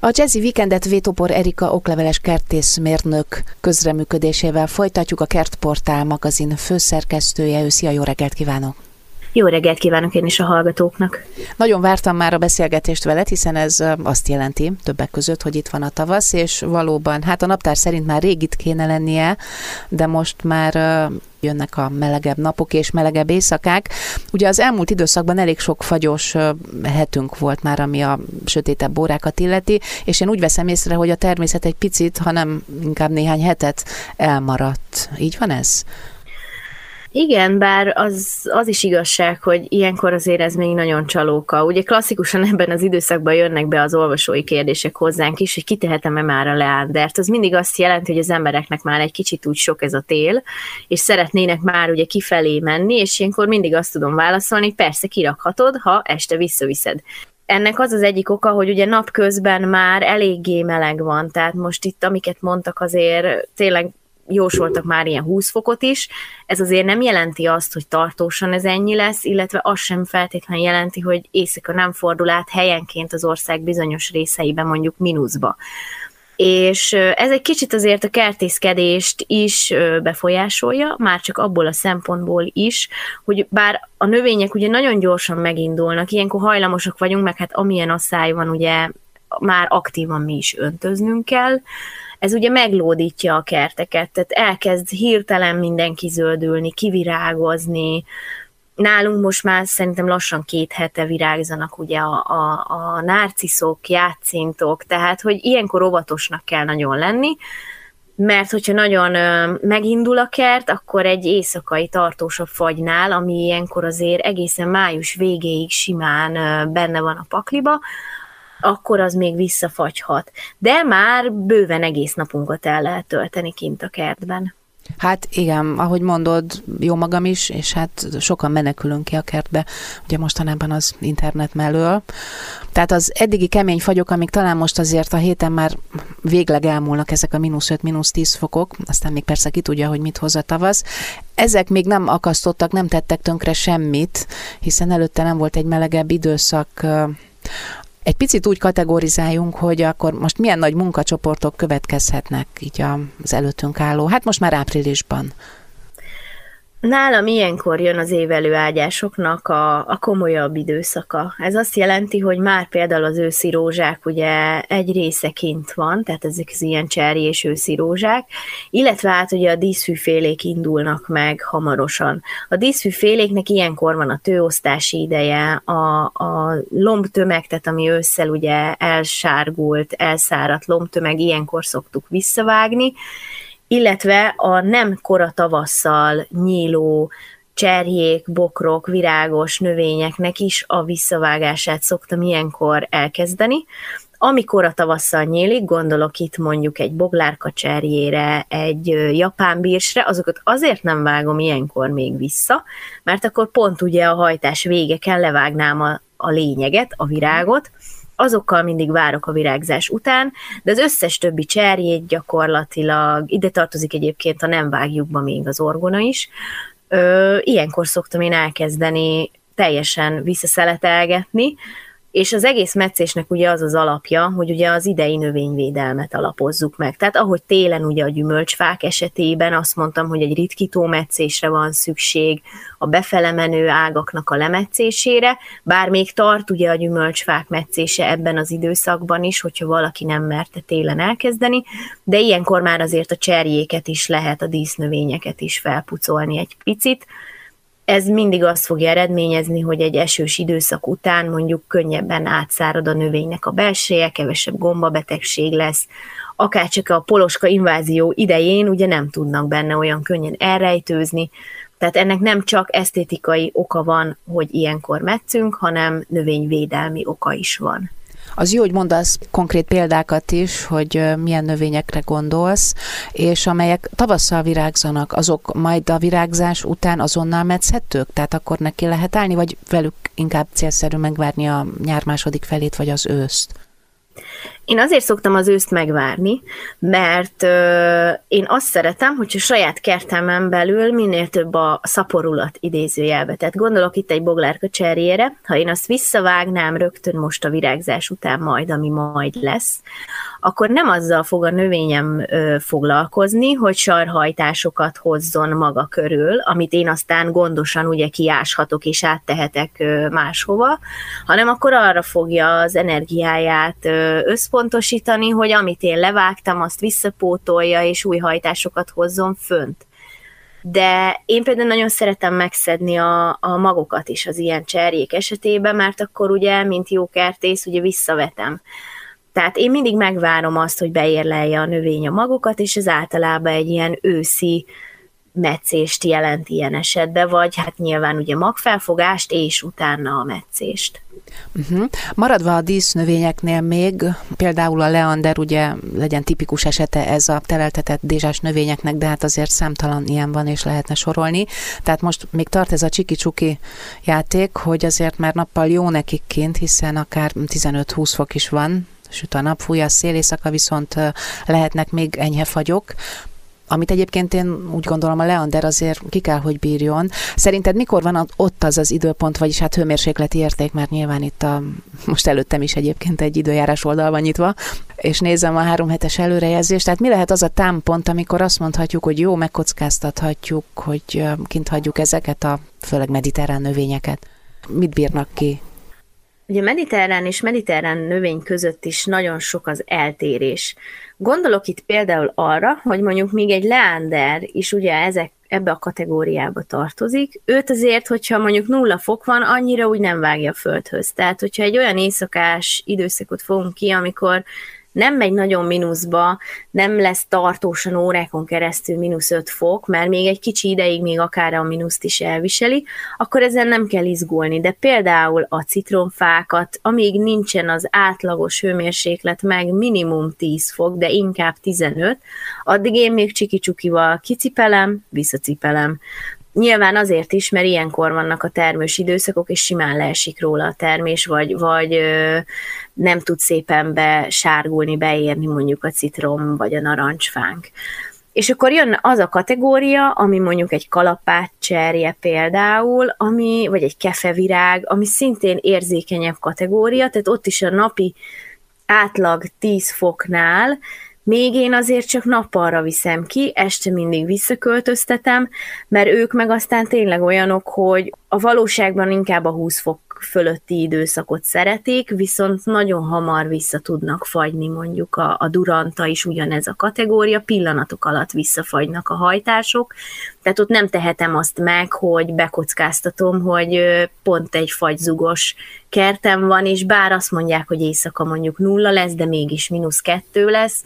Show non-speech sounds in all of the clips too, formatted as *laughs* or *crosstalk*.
A Jazzy Weekendet Vétopor Erika okleveles kertészmérnök közreműködésével folytatjuk a Kertportál magazin főszerkesztője. Ő, szia, jó reggelt kívánok! Jó reggelt kívánok én is a hallgatóknak! Nagyon vártam már a beszélgetést veled, hiszen ez azt jelenti többek között, hogy itt van a tavasz, és valóban, hát a naptár szerint már rég itt kéne lennie, de most már jönnek a melegebb napok és melegebb éjszakák. Ugye az elmúlt időszakban elég sok fagyos hetünk volt már, ami a sötétebb órákat illeti, és én úgy veszem észre, hogy a természet egy picit, hanem inkább néhány hetet elmaradt. Így van ez? Igen, bár az, az is igazság, hogy ilyenkor azért ez még nagyon csalóka. Ugye klasszikusan *laughs* ebben az időszakban jönnek be az olvasói kérdések hozzánk is, hogy kitehetem-e már a leándert. Az mindig azt jelenti, hogy az embereknek már egy kicsit úgy sok ez a tél, és szeretnének már ugye kifelé menni, és ilyenkor mindig azt tudom válaszolni, hogy persze kirakhatod, ha este visszaviszed ennek az az egyik oka, hogy ugye napközben már eléggé meleg van, tehát most itt, amiket mondtak, azért tényleg jósoltak már ilyen 20 fokot is, ez azért nem jelenti azt, hogy tartósan ez ennyi lesz, illetve az sem feltétlenül jelenti, hogy éjszaka nem fordul át helyenként az ország bizonyos részeiben mondjuk mínuszba. És ez egy kicsit azért a kertészkedést is befolyásolja, már csak abból a szempontból is, hogy bár a növények ugye nagyon gyorsan megindulnak, ilyenkor hajlamosak vagyunk, meg hát amilyen asszály van, ugye már aktívan mi is öntöznünk kell, ez ugye meglódítja a kerteket, tehát elkezd hirtelen mindenki zöldülni, kivirágozni, nálunk most már szerintem lassan két hete virágzanak ugye a, a, a nárciszok, játszintok, tehát hogy ilyenkor óvatosnak kell nagyon lenni, mert hogyha nagyon megindul a kert, akkor egy éjszakai tartósabb fagynál, ami ilyenkor azért egészen május végéig simán benne van a pakliba, akkor az még visszafagyhat. De már bőven egész napunkat el lehet tölteni kint a kertben. Hát igen, ahogy mondod, jó magam is, és hát sokan menekülünk ki a kertbe, ugye mostanában az internet mellől. Tehát az eddigi kemény fagyok, amik talán most azért a héten már végleg elmúlnak ezek a mínusz 5, mínusz 10 fokok, aztán még persze ki tudja, hogy mit hoz a tavasz. Ezek még nem akasztottak, nem tettek tönkre semmit, hiszen előtte nem volt egy melegebb időszak, egy picit úgy kategorizáljunk, hogy akkor most milyen nagy munkacsoportok következhetnek így az előttünk álló, hát most már áprilisban. Nálam ilyenkor jön az évelő ágyásoknak a, a komolyabb időszaka. Ez azt jelenti, hogy már például az őszi rózsák ugye egy része kint van, tehát ezek az ilyen cserj és őszi rózsák, illetve hát ugye a díszfűfélék indulnak meg hamarosan. A díszfűféléknek ilyenkor van a tőosztási ideje, a, a lombtömeg, tehát ami ősszel ugye elsárgult, elszáradt lombtömeg, ilyenkor szoktuk visszavágni, illetve a nem kora tavasszal nyíló cserjék, bokrok, virágos növényeknek is a visszavágását szoktam ilyenkor elkezdeni. Amikor a tavasszal nyílik, gondolok itt mondjuk egy boglárka cserjére, egy japán bírsre, azokat azért nem vágom ilyenkor még vissza, mert akkor pont ugye a hajtás vége kell levágnám a, a lényeget, a virágot, azokkal mindig várok a virágzás után, de az összes többi cserjét gyakorlatilag, ide tartozik egyébként a nem vágjukba még az orgona is, ö, ilyenkor szoktam én elkezdeni teljesen visszaszeletelgetni, és az egész meccésnek ugye az az alapja, hogy ugye az idei növényvédelmet alapozzuk meg. Tehát ahogy télen ugye a gyümölcsfák esetében azt mondtam, hogy egy ritkító meccésre van szükség, a befele menő ágaknak a lemetszésére, bár még tart ugye a gyümölcsfák meccése ebben az időszakban is, hogyha valaki nem merte télen elkezdeni, de ilyenkor már azért a cserjéket is lehet, a dísznövényeket is felpucolni egy picit, ez mindig azt fogja eredményezni, hogy egy esős időszak után mondjuk könnyebben átszárad a növénynek a belseje, kevesebb gombabetegség lesz, akár csak a poloska invázió idején ugye nem tudnak benne olyan könnyen elrejtőzni, tehát ennek nem csak esztétikai oka van, hogy ilyenkor metszünk, hanem növényvédelmi oka is van. Az jó, hogy mondasz konkrét példákat is, hogy milyen növényekre gondolsz, és amelyek tavasszal virágzanak, azok majd a virágzás után azonnal metszhetők? Tehát akkor neki lehet állni, vagy velük inkább célszerű megvárni a nyár második felét, vagy az őszt? Én azért szoktam az őszt megvárni, mert ö, én azt szeretem, hogy a saját kertemen belül minél több a szaporulat idézőjelbe. Tehát gondolok itt egy boglárka cserjére, ha én azt visszavágnám rögtön most a virágzás után majd, ami majd lesz, akkor nem azzal fog a növényem ö, foglalkozni, hogy sarhajtásokat hozzon maga körül, amit én aztán gondosan ugye kiáshatok és áttehetek ö, máshova, hanem akkor arra fogja az energiáját összpontosítani, hogy amit én levágtam, azt visszapótolja és új hajtásokat hozzon fönt. De én például nagyon szeretem megszedni a, a magokat is az ilyen cserjék esetében, mert akkor ugye, mint jó kertész, ugye visszavetem. Tehát én mindig megvárom azt, hogy beérlelje a növény a magokat, és ez általában egy ilyen őszi meccést jelent ilyen esetben, vagy hát nyilván ugye magfelfogást, és utána a meccést. Uh-huh. Maradva a dísznövényeknél még, például a leander ugye legyen tipikus esete ez a teleltetett dézsás növényeknek, de hát azért számtalan ilyen van, és lehetne sorolni. Tehát most még tart ez a csiki-csuki játék, hogy azért már nappal jó nekik kint, hiszen akár 15-20 fok is van, süt a nap, fúj a szél, éjszaka viszont lehetnek még enyhe fagyok, amit egyébként én úgy gondolom a Leander azért ki kell, hogy bírjon. Szerinted mikor van ott az az időpont, vagyis hát hőmérsékleti érték, mert nyilván itt a, most előttem is egyébként egy időjárás oldal van nyitva, és nézem a három hetes előrejelzést, tehát mi lehet az a támpont, amikor azt mondhatjuk, hogy jó, megkockáztathatjuk, hogy kint hagyjuk ezeket a főleg mediterrán növényeket. Mit bírnak ki? Ugye mediterrán és mediterrán növény között is nagyon sok az eltérés. Gondolok itt például arra, hogy mondjuk még egy leander is ugye ezek, ebbe a kategóriába tartozik, őt azért, hogyha mondjuk nulla fok van, annyira úgy nem vágja a földhöz. Tehát, hogyha egy olyan éjszakás időszakot fogunk ki, amikor nem megy nagyon mínuszba, nem lesz tartósan órákon keresztül mínusz 5 fok, mert még egy kicsi ideig még akár a mínuszt is elviseli, akkor ezen nem kell izgulni. De például a citromfákat, amíg nincsen az átlagos hőmérséklet meg minimum 10 fok, de inkább 15, addig én még csiki-csukival kicipelem, visszacipelem. Nyilván azért is, mert ilyenkor vannak a termős időszakok, és simán leesik róla a termés, vagy, vagy nem tud szépen besárgulni, beérni mondjuk a citrom vagy a narancsfánk. És akkor jön az a kategória, ami mondjuk egy kalapácserje például, ami, vagy egy kefevirág, ami szintén érzékenyebb kategória, tehát ott is a napi átlag 10 foknál még én azért csak nappalra viszem ki, este mindig visszaköltöztetem, mert ők meg aztán tényleg olyanok, hogy a valóságban inkább a 20 fok fölötti időszakot szeretik, viszont nagyon hamar vissza tudnak fagyni, mondjuk a, a duranta is ugyanez a kategória, pillanatok alatt visszafagynak a hajtások, tehát ott nem tehetem azt meg, hogy bekockáztatom, hogy pont egy fagyzugos kertem van, és bár azt mondják, hogy éjszaka mondjuk nulla lesz, de mégis mínusz kettő lesz,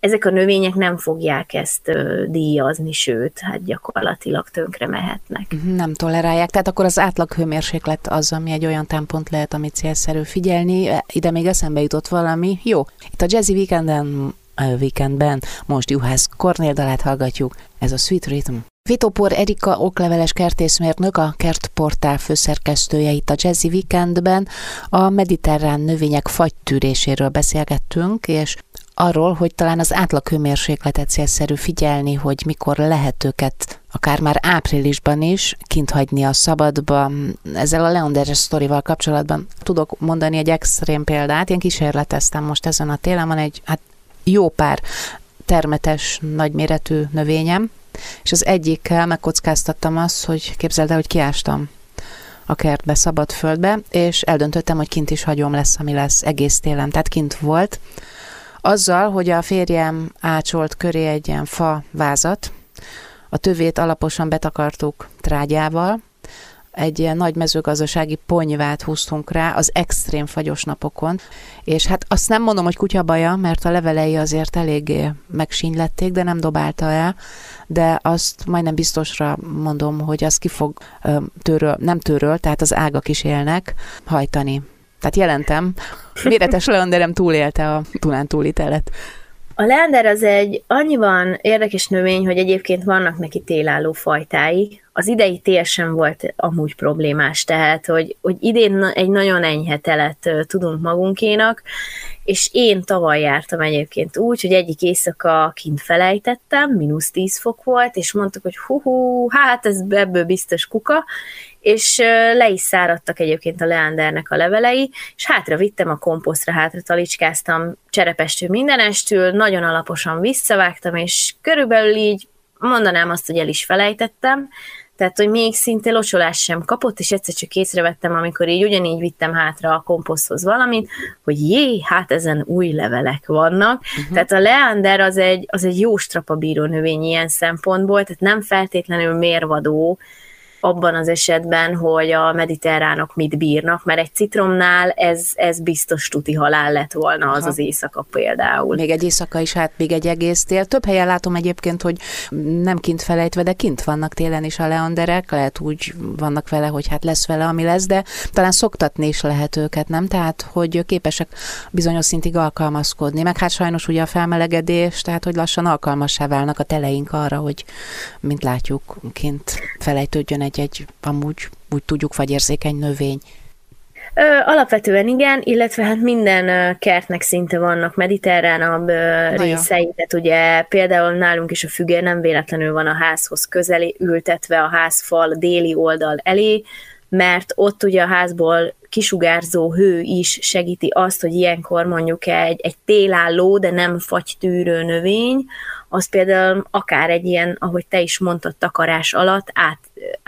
ezek a növények nem fogják ezt díjazni, sőt, hát gyakorlatilag tönkre mehetnek. Mhm, nem tolerálják, tehát akkor az átlag hőmérséklet az, ami egy olyan támpont lehet, amit célszerű figyelni. Ide még eszembe jutott valami. Jó, itt a Jazzy Weekenden weekendben most Juhász Kornél dalát hallgatjuk. Ez a Sweet Rhythm. Vitopor Erika okleveles kertészmérnök, a Kertportál főszerkesztője itt a Jazzy Weekendben. A mediterrán növények fagytűréséről beszélgettünk, és arról, hogy talán az átlag hőmérsékletet célszerű figyelni, hogy mikor lehet őket akár már áprilisban is kint hagyni a szabadba. Ezzel a Leonderes sztorival kapcsolatban tudok mondani egy extrém példát. Én kísérleteztem most ezen a télen, van egy hát jó pár termetes, nagyméretű növényem, és az egyikkel megkockáztattam azt, hogy képzeld el, hogy kiástam a kertbe, szabad földbe, és eldöntöttem, hogy kint is hagyom lesz, ami lesz egész télen, tehát kint volt, azzal, hogy a férjem ácsolt köré egy ilyen fa vázat, a tövét alaposan betakartuk trágyával, egy ilyen nagy mezőgazdasági ponyvát húztunk rá az extrém fagyos napokon, és hát azt nem mondom, hogy kutyabaja, mert a levelei azért eléggé megsínylették, de nem dobálta el, de azt majdnem biztosra mondom, hogy az ki fog tőről, nem tőről, tehát az ágak is élnek, hajtani. Tehát jelentem, méretes leanderem túlélte a Dunán túlitelet. A leander az egy annyiban érdekes növény, hogy egyébként vannak neki télálló fajtái. Az idei tél sem volt amúgy problémás, tehát hogy, hogy idén egy nagyon enyhe telet tudunk magunkénak, és én tavaly jártam egyébként úgy, hogy egyik éjszaka kint felejtettem, mínusz 10 fok volt, és mondtuk, hogy hú, hát ez ebből biztos kuka, és le is száradtak egyébként a leandernek a levelei, és hátra vittem a komposztra, hátra talicskáztam cserepestől mindenestül, nagyon alaposan visszavágtam, és körülbelül így mondanám azt, hogy el is felejtettem, tehát, hogy még szinte locsolás sem kapott, és egyszer csak észrevettem, amikor így ugyanígy vittem hátra a komposzthoz valamit, hogy jé, hát ezen új levelek vannak. Uh-huh. Tehát a leander az egy, az egy jó strapabíró növény ilyen szempontból, tehát nem feltétlenül mérvadó, abban az esetben, hogy a mediterránok mit bírnak, mert egy citromnál ez, ez biztos tuti halál lett volna az Aha. az éjszaka például. Még egy éjszaka is, hát még egy egész tél. Több helyen látom egyébként, hogy nem kint felejtve, de kint vannak télen is a leanderek, lehet úgy vannak vele, hogy hát lesz vele, ami lesz, de talán szoktatni is lehet őket, nem? Tehát, hogy képesek bizonyos szintig alkalmazkodni, meg hát sajnos ugye a felmelegedés, tehát, hogy lassan alkalmassá válnak a teleink arra, hogy mint látjuk, kint felejtődjön egy-egy amúgy úgy tudjuk érzékeny növény? Alapvetően igen, illetve hát minden kertnek szinte vannak mediterránabb részei, tehát ugye például nálunk is a füge nem véletlenül van a házhoz közeli, ültetve a házfal déli oldal elé, mert ott ugye a házból kisugárzó hő is segíti azt, hogy ilyenkor mondjuk egy, egy télálló, de nem fagytűrő növény, az például akár egy ilyen, ahogy te is mondtad, takarás alatt át,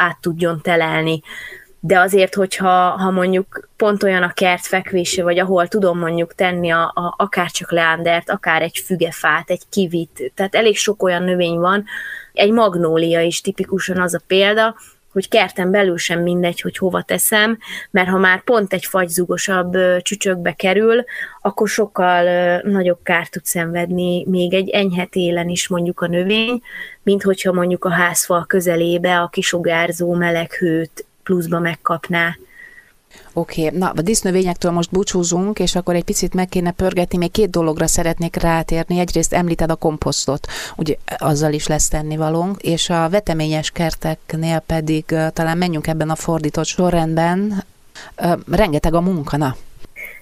át tudjon telelni. De azért, hogyha ha mondjuk pont olyan a kert fekvése, vagy ahol tudom mondjuk tenni a, a, akár csak leándert, akár egy fügefát, egy kivit, tehát elég sok olyan növény van, egy magnólia is tipikusan az a példa, hogy kerten belül sem mindegy, hogy hova teszem, mert ha már pont egy fagyzugosabb csücsökbe kerül, akkor sokkal nagyobb kárt tud szenvedni még egy enyhe télen is mondjuk a növény, mint hogyha mondjuk a házfal közelébe a kisugárzó meleg hőt pluszba megkapná. Oké, okay. na a disznövényektől most búcsúzunk, és akkor egy picit meg kéne pörgetni, még két dologra szeretnék rátérni. Egyrészt említed a komposztot, ugye azzal is lesz tennivalónk, és a veteményes kerteknél pedig talán menjünk ebben a fordított sorrendben, rengeteg a munka, na.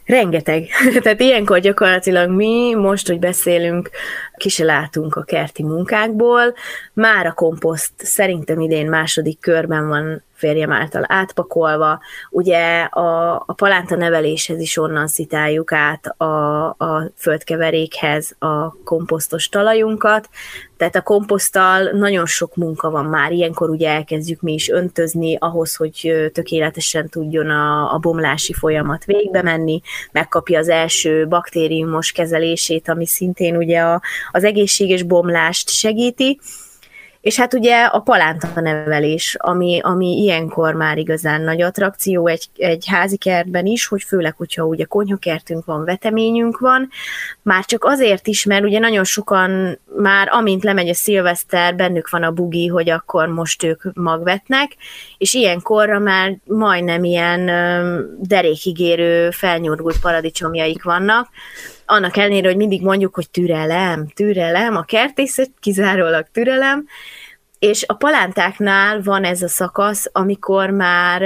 Rengeteg. *laughs* Tehát ilyenkor gyakorlatilag mi most, hogy beszélünk, ki se látunk a kerti munkákból. Már a komposzt szerintem idén második körben van férjem által átpakolva. Ugye a, a palánta neveléshez is onnan szitáljuk át a, a földkeverékhez a komposztos talajunkat, tehát a komposzttal nagyon sok munka van már, ilyenkor ugye elkezdjük mi is öntözni ahhoz, hogy tökéletesen tudjon a, a bomlási folyamat végbe menni, megkapja az első baktériumos kezelését, ami szintén ugye a, az egészséges bomlást segíti, és hát ugye a palánta nevelés, ami, ami ilyenkor már igazán nagy attrakció egy, egy házi kertben is, hogy főleg, hogyha ugye konyhakertünk van, veteményünk van, már csak azért is, mert ugye nagyon sokan már amint lemegy a szilveszter, bennük van a bugi, hogy akkor most ők magvetnek, és ilyenkorra már majdnem ilyen derékigérő, felnyúrgult paradicsomjaik vannak, annak ellenére, hogy mindig mondjuk, hogy türelem, türelem, a kertészet kizárólag türelem, és a palántáknál van ez a szakasz, amikor már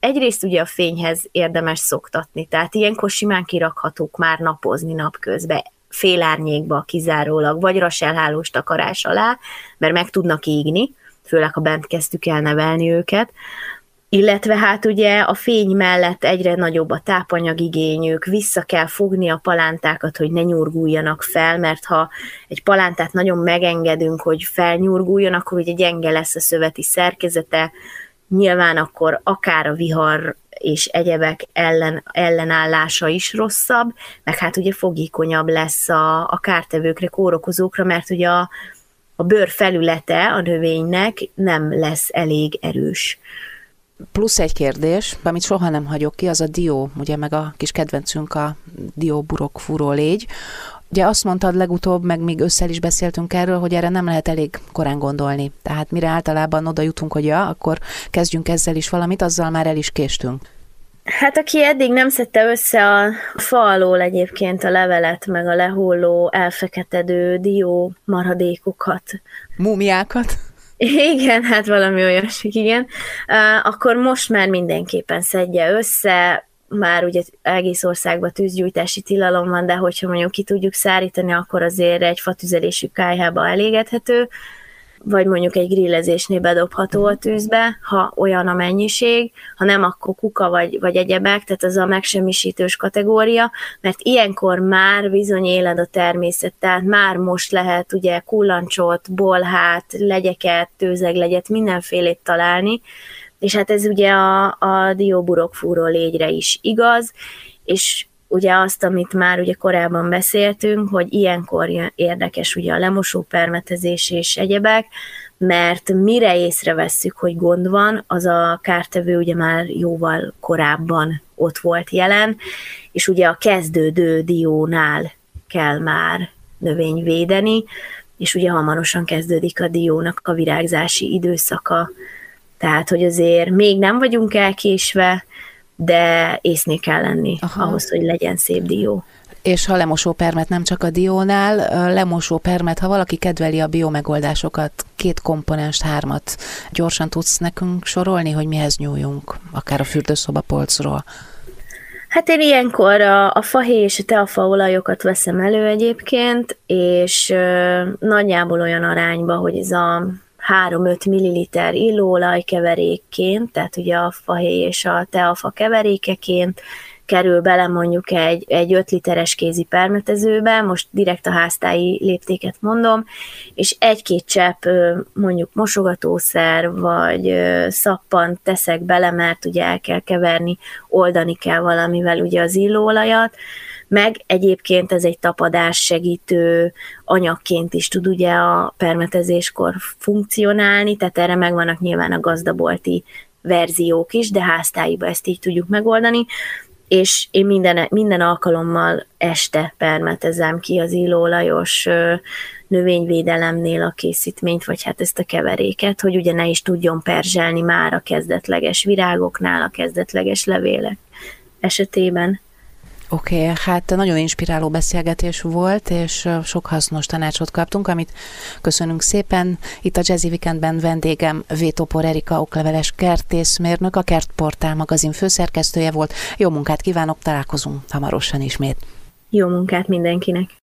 egyrészt ugye a fényhez érdemes szoktatni, tehát ilyenkor simán kirakhatók már napozni napközben, félárnyékba kizárólag, vagy raselhálós takarás alá, mert meg tudnak égni, főleg ha bent kezdtük el nevelni őket, illetve hát ugye a fény mellett egyre nagyobb a tápanyagigényük, vissza kell fogni a palántákat, hogy ne nyurguljanak fel, mert ha egy palántát nagyon megengedünk, hogy felnyurguljon, akkor ugye gyenge lesz a szöveti szerkezete, nyilván akkor akár a vihar és egyebek ellen, ellenállása is rosszabb, meg hát ugye fogékonyabb lesz a, a kártevőkre, kórokozókra, mert ugye a, a bőr felülete a növénynek nem lesz elég erős. Plusz egy kérdés, amit soha nem hagyok ki, az a dió, ugye meg a kis kedvencünk a dió burok fúró légy. Ugye azt mondtad legutóbb, meg még összel is beszéltünk erről, hogy erre nem lehet elég korán gondolni. Tehát mire általában oda jutunk, hogy ja, akkor kezdjünk ezzel is valamit, azzal már el is késtünk. Hát aki eddig nem szedte össze a fa alól egyébként a levelet, meg a lehulló, elfeketedő dió maradékokat. Múmiákat. Igen, hát valami olyasmi, igen. Uh, akkor most már mindenképpen szedje össze, már ugye egész országban tűzgyújtási tilalom van, de hogyha mondjuk ki tudjuk szárítani, akkor azért egy fatüzelésű kájhába elégedhető, vagy mondjuk egy grillezésnél bedobható a tűzbe, ha olyan a mennyiség, ha nem, akkor kuka vagy, vagy egyebek, tehát az a megsemmisítős kategória, mert ilyenkor már bizony éled a természet, tehát már most lehet ugye kullancsot, bolhát, legyeket, tőzeglegyet, mindenfélét találni, és hát ez ugye a, a dióburokfúró légyre is igaz, és ugye azt, amit már ugye korábban beszéltünk, hogy ilyenkor érdekes ugye a lemosó permetezés és egyebek, mert mire észrevesszük, hogy gond van, az a kártevő ugye már jóval korábban ott volt jelen, és ugye a kezdődő diónál kell már növény védeni, és ugye hamarosan kezdődik a diónak a virágzási időszaka, tehát, hogy azért még nem vagyunk elkésve, de észné kell lenni Aha. ahhoz, hogy legyen szép dió. És ha lemosó permet nem csak a diónál, lemosó permet, ha valaki kedveli a biomegoldásokat, két komponens, hármat, gyorsan tudsz nekünk sorolni, hogy mihez nyúljunk, akár a fürdőszoba polcról? Hát én ilyenkor a, a fahéj és a teafaolajokat veszem elő egyébként, és ö, nagyjából olyan arányba, hogy ez a 3-5 ml illóolaj keverékként, tehát ugye a fahéj és a teafa keverékeként kerül bele mondjuk egy, egy 5 literes kézi permetezőbe, most direkt a háztáji léptéket mondom, és egy-két csepp mondjuk mosogatószer vagy szappan teszek bele, mert ugye el kell keverni, oldani kell valamivel ugye az illóolajat, meg egyébként ez egy tapadás segítő anyagként is tud ugye a permetezéskor funkcionálni, tehát erre megvannak nyilván a gazdabolti verziók is, de háztáiba ezt így tudjuk megoldani, és én minden, minden alkalommal este permetezem ki az illóolajos növényvédelemnél a készítményt, vagy hát ezt a keveréket, hogy ugye ne is tudjon perzselni már a kezdetleges virágoknál, a kezdetleges levélek esetében. Oké, okay, hát nagyon inspiráló beszélgetés volt, és sok hasznos tanácsot kaptunk, amit köszönünk szépen. Itt a Jazzy Weekendben vendégem Vétopor Erika okleveles kertészmérnök, a Kertportál magazin főszerkesztője volt. Jó munkát kívánok, találkozunk hamarosan ismét. Jó munkát mindenkinek!